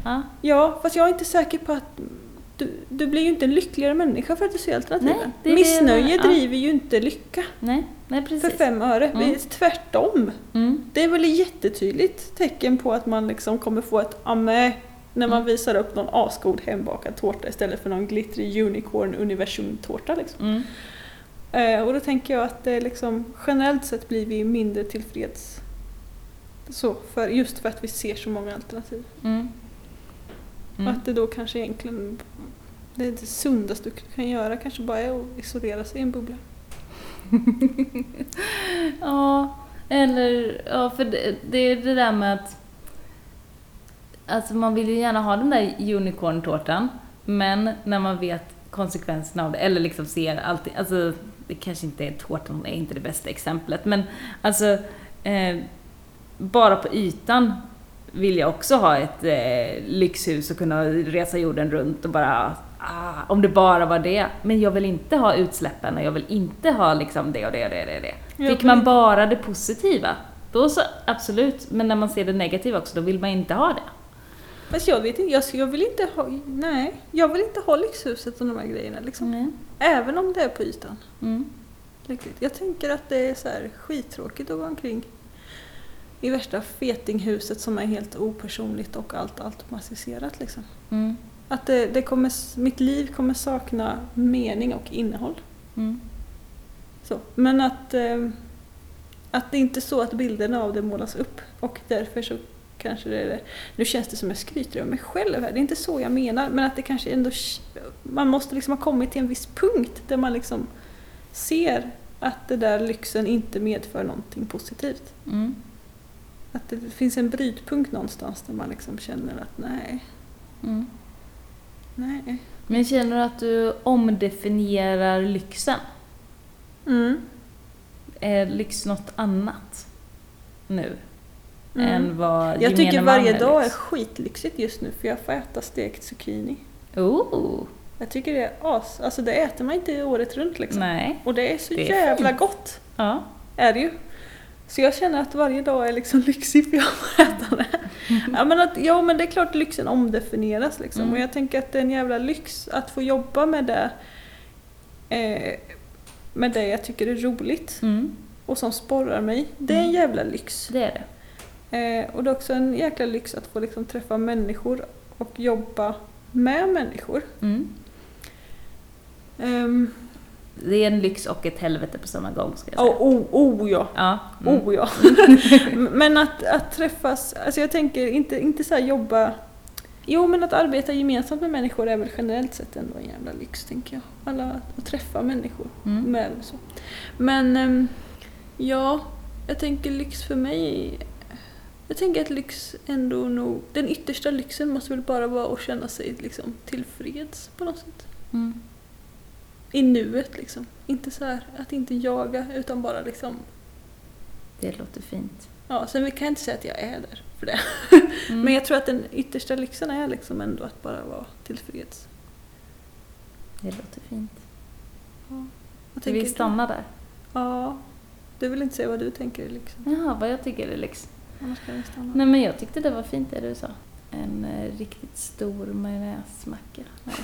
Ja. Ja, fast jag är inte säker på att du, du blir ju inte en lyckligare människa för att du ser alternativen. Nej, det det Missnöje ja. driver ju inte lycka Nej, nej för fem öre. Mm. Det är tvärtom. Mm. Det är väl ett jättetydligt tecken på att man liksom kommer få ett amme när man Mm. visar upp någon asgod hembakad tårta istället för någon glittrig unicorn universum-tårta. Liksom. Mm. Eh, och då tänker jag att det liksom, generellt sett blir vi mindre tillfreds. Så, för, just för att vi ser så många alternativ. Mm. Och Mm. att det då kanske egentligen det, är det sundaste du kan göra kanske bara är att isolera sig i en bubbla. Ja, eller ja, för det, det är det där med att Alltså man vill ju gärna ha den där unicorn-tårtan, men när man vet konsekvenserna av det, eller liksom ser allting, alltså det kanske inte är tårtan, är inte det bästa exemplet, men alltså eh, bara på ytan vill jag också ha ett eh, lyxhus och kunna resa jorden runt och bara, ah, om det bara var det. Men jag vill inte ha utsläppen och jag vill inte ha liksom det och det och det och det. Fick man bara det positiva, då så absolut, men när man ser det negativa också, då vill man inte ha det. Fast jag vet inte, jag, jag vill inte ha, nej, jag vill inte ha lyxhuset och de här grejerna liksom. Mm. Även om det är på ytan. Mm. Jag tänker att det är så här skittråkigt att gå omkring i värsta fetinghuset som är helt opersonligt och allt automatiserat liksom. Mm. Att det, det kommer, mitt liv kommer sakna mening och innehåll. Mm. Så. Men att, eh, att det inte är så att bilderna av det målas upp och därför så kanske det är det. Nu känns det som jag skryter över mig själv här, det är inte så jag menar men att det kanske ändå man måste liksom ha kommit till en viss punkt där man liksom ser att det där lyxen inte medför någonting positivt. Mm. Att det finns en brytpunkt någonstans där man liksom känner att nej, Mm. nej. Men känner du att du omdefinierar lyxen? Mm. Är lyx något annat nu? Mm. Än vad Jag tycker varje dag är lyx? skitlyxigt just nu för jag får äta stekt zucchini. Oh, Jag tycker det är as. Alltså det äter man inte året runt liksom. nej. Och det är så Det är jävla fint. gott. Ja. Är det ju. Så jag känner att varje dag är liksom lyxig för jag får äta det. Ja men, att, ja men det är klart lyxen omdefinieras liksom. Mm. Och jag tänker att det är en jävla lyx att få jobba med det. Eh, med det jag tycker är roligt. Mm. Och som sporrar mig. Det är en Mm. jävla lyx. Det är det. Eh, och det är också en jäkla lyx att få liksom träffa människor och jobba med människor. Mm. Ehm, Det är en lyx och ett helvete på samma gång, ska jag säga. oh, oh, oh ja. Ja. Mm. Oh ja. men att, att träffas, alltså jag tänker inte, inte så här jobba Jo men att arbeta gemensamt med människor är väl generellt sett ändå en jävla lyx tänker jag. Alla att träffa människor Mm. med så. Men ehm, ja, jag tänker lyx för mig jag tänker att lyx ändå nog, den yttersta lyxen måste väl bara vara att känna sig liksom tillfreds på något sätt. Mm. I nuet liksom. Inte så här att inte jaga utan bara liksom Det låter fint. Ja, sen kan jag inte säga att jag är där för det. Mm. Men jag tror att den yttersta lyxen är liksom ändå att bara vara tillfreds. Det låter fint. Vi du? stanna där? Ja. Du vill inte säga vad du tänker är lyxen. Jaha, vad jag tycker är lyx. Annars kan stanna. Nej men jag tyckte det var fint det du sa. En eh, riktigt stor majonnäsmacka. Nej.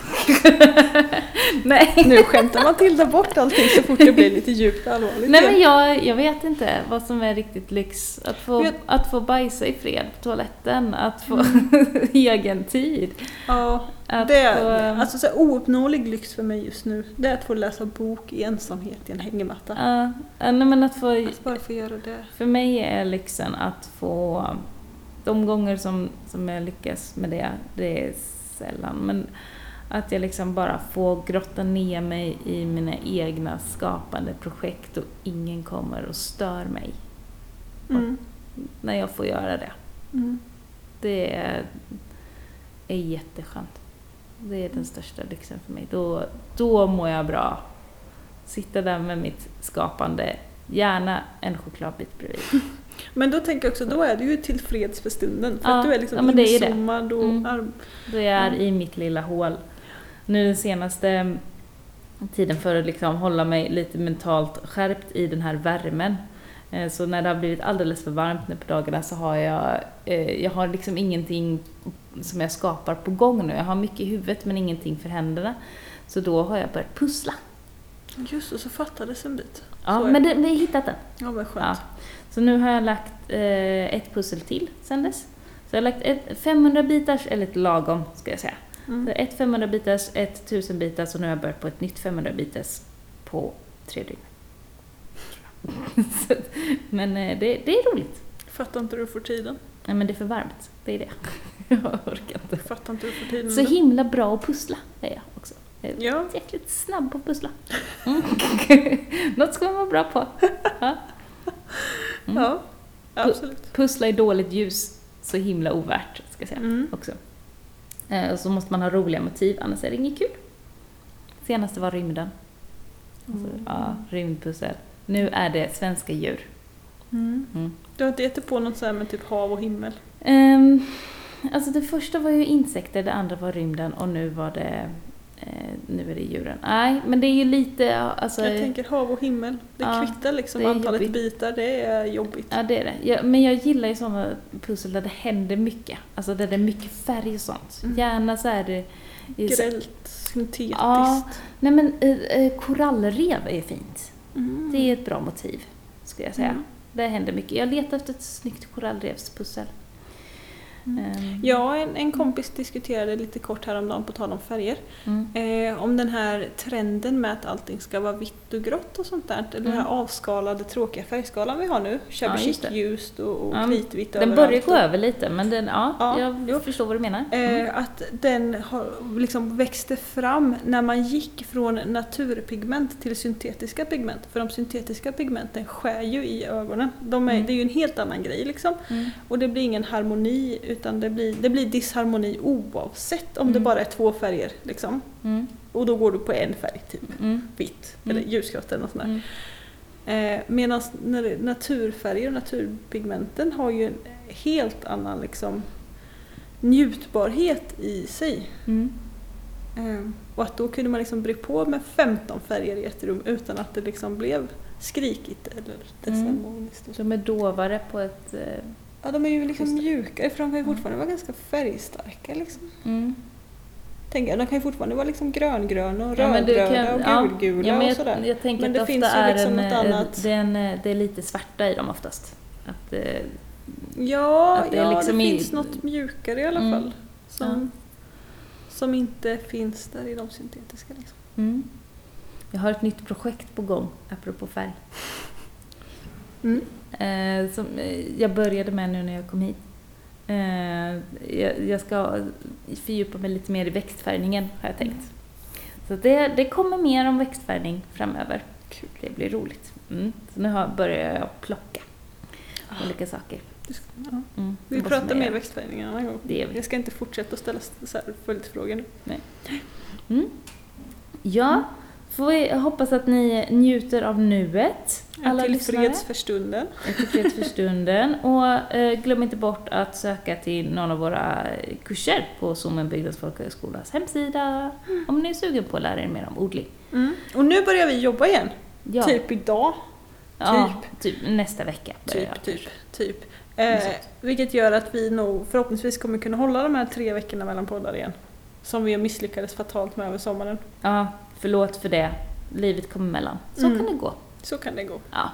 Nej. Nu skämtar där bort allting så fort det blir lite djupt allvarligt. Nej men jag, jag vet inte vad som är riktigt lyx. Att få, Vet- att få bajsa i fred på toaletten, att få Mm. egen tid. Ja, Att det få, är alltså så här, ouppnåelig lyx för mig just nu. Det är att få läsa bok i ensamhet i en hängmatta. Ja, nej, men att få, Att bara få göra det. för mig är lyxen att få, de gånger som, som jag lyckas med det, det är sällan, men att jag liksom bara får grotta ner mig i mina egna skapande projekt och ingen kommer och stör mig Mm. när jag får göra det. Mm. Det är, är jätteskönt. Det är den största lyxen för mig. Då, då mår jag bra. Sitta där med mitt skapande, gärna en chokladbit bredvid. Men då tänker jag också, då är du ju tillfreds för stunden. För Ja, att du är liksom ja, men det inzoomad och Mm. arm... Då jag är i mitt lilla hål. Nu den senaste tiden för att liksom hålla mig lite mentalt skärpt i den här värmen. Eh, Så när det har blivit alldeles för varmt nu på dagarna så har jag, eh, jag har liksom ingenting som jag skapar på gång nu. Jag har mycket i huvudet men ingenting för händerna. Så då har jag börjat pussla. Just det, så fattades en bit. Ja, men det, vi har hittat den. Ja, vad skönt. Ja. Så nu har jag lagt eh, ett pussel till sen dess. Så jag har lagt ett 500 bitars, eller ett lagom ska jag säga. Mm. Så ett 500 bitars, ett 1000 bitars och nu har jag börjat på ett nytt 500 bitars på tre dygn. Så, men eh, det, det är roligt. Fattar inte du får tiden. Nej men det är för varmt, det är det. Jag orkar inte. Fattar inte du får tiden. Så himla bra att pussla är jag också. Jag är Ja, jäkligt snabb på att pussla. Mm. Något ska man vara bra på. Ja. Mm. ja. Absolut. Pussla i dåligt ljus, så himla ovärt ska jag säga Mm. också. Eh, och så måste man ha roliga motiv, annars är det inget kul. Senaste var rymden. Alltså, Mm. ja, rymdpussel. Nu är det svenska djur. Mm. Mm. Du har inte gett på något så här med typ hav och himmel? Ehm, alltså det första var ju insekter, det andra var rymden och nu var det nu är det djuren. Nej, men det är ju lite, alltså, jag tänker hav och himmel. Det Ja, kvittar liksom det antalet jobbigt. bitar. Det är jobbigt. ja det är det. Ja, men jag gillar ju sådana pussel där det händer mycket. Alltså där det är mycket färg och sånt. Mm. Gärna så är det i- Grällt, syntetiskt. Ja. Nej men eh, eh, korallrev är fint. Mm. Det är ett bra motiv, skulle jag säga. Mm. Det händer mycket. Jag letar efter ett snyggt korallrevspussel. Mm. Och en, en kompis diskuterade lite kort häromdagen på tal om färger. Mm. Eh, om den här trenden med att allting ska vara vitt och grått och sånt där. Eller den här Mm. avskalade tråkiga färgskalan vi har nu. Shabby Ja, ljust och, och Ja, kritvitt Den börjar gå över lite, men den, ja, Ja, jag jo. förstår vad du menar. Mm. Eh, att den har, liksom växte fram när man gick från naturpigment till syntetiska pigment. För de syntetiska pigmenten skär ju i ögonen. De är, Mm. Det är ju en helt annan grej liksom. Mm. Och det blir ingen harmoni utan det blir, det blir disharmoni oavsett om det Mm. bara är två färger. Liksom. Mm. Och då går du på en färg, typ Mm. vitt Mm. eller ljusgrått eller något sånt där. Mm. Eh, Medan naturfärger och naturpigmenten har ju en helt annan liksom, njutbarhet i sig. Mm. Eh, och att då kunde man liksom bre på med 15 färger i ett rum utan att det liksom blev skrikigt eller desharmoniskt. och så. De är dovare på ett... Ja, de är ju liksom mjukare för de kan ju fortfarande vara ganska färgstarka. Liksom. Mm. Jag, de kan ju fortfarande vara liksom gröngröna och Ja, och ja. gulgula Ja, men och sådär. jag tänker Men det det finns ju liksom en, något eh, annat. det, är en, eh, det är lite svarta i dem oftast. Att, eh, Ja, Att det ja liksom det i- finns något mjukare i alla Mm. fall. Som, som inte finns där i de syntetiska. Liksom. mm. Jag har ett nytt projekt på gång, apropå färg. Mm. Eh, som eh, jag började med nu när jag kom hit. Eh, jag, jag ska fördjupa mig lite mer i växtfärgningen har jag tänkt. Så det, det kommer mer om växtfärgning framöver. Kul. Det blir roligt. Mm. Så nu har, börjar jag plocka olika saker. Ja. Mm. Vi pratar mer växtfärgning en annan gång. Jag ska inte fortsätta att ställa följdfrågor nu. Mm. Ja, får vi hoppas att ni njuter av nuet, alla till lyssnare. freds för stunden. Är tillfreds för stunden. Och eh, glöm inte bort att söka till någon av våra kurser på Sommen Bygdens folkhögskolas hemsida om ni är sugen på att lära er mer om odling. Och nu börjar vi jobba igen. Ja, Typ idag. ja, typ nästa vecka Typ, jag typ, typ. Något Eh, vilket gör att vi nog förhoppningsvis kommer kunna hålla de här tre veckorna mellan poddar igen. Som vi misslyckades fatalt med över sommaren. Ja, förlåt för det. Livet kommer emellan. Så Mm. kan det gå. Så kan det gå. Ja.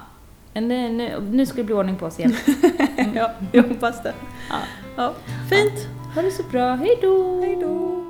Men det, nu, nu ska det bli ordning på oss igen. ja, jag hoppas det. Ja. Ja. Fint! Ha det så bra, hej då! Hej då!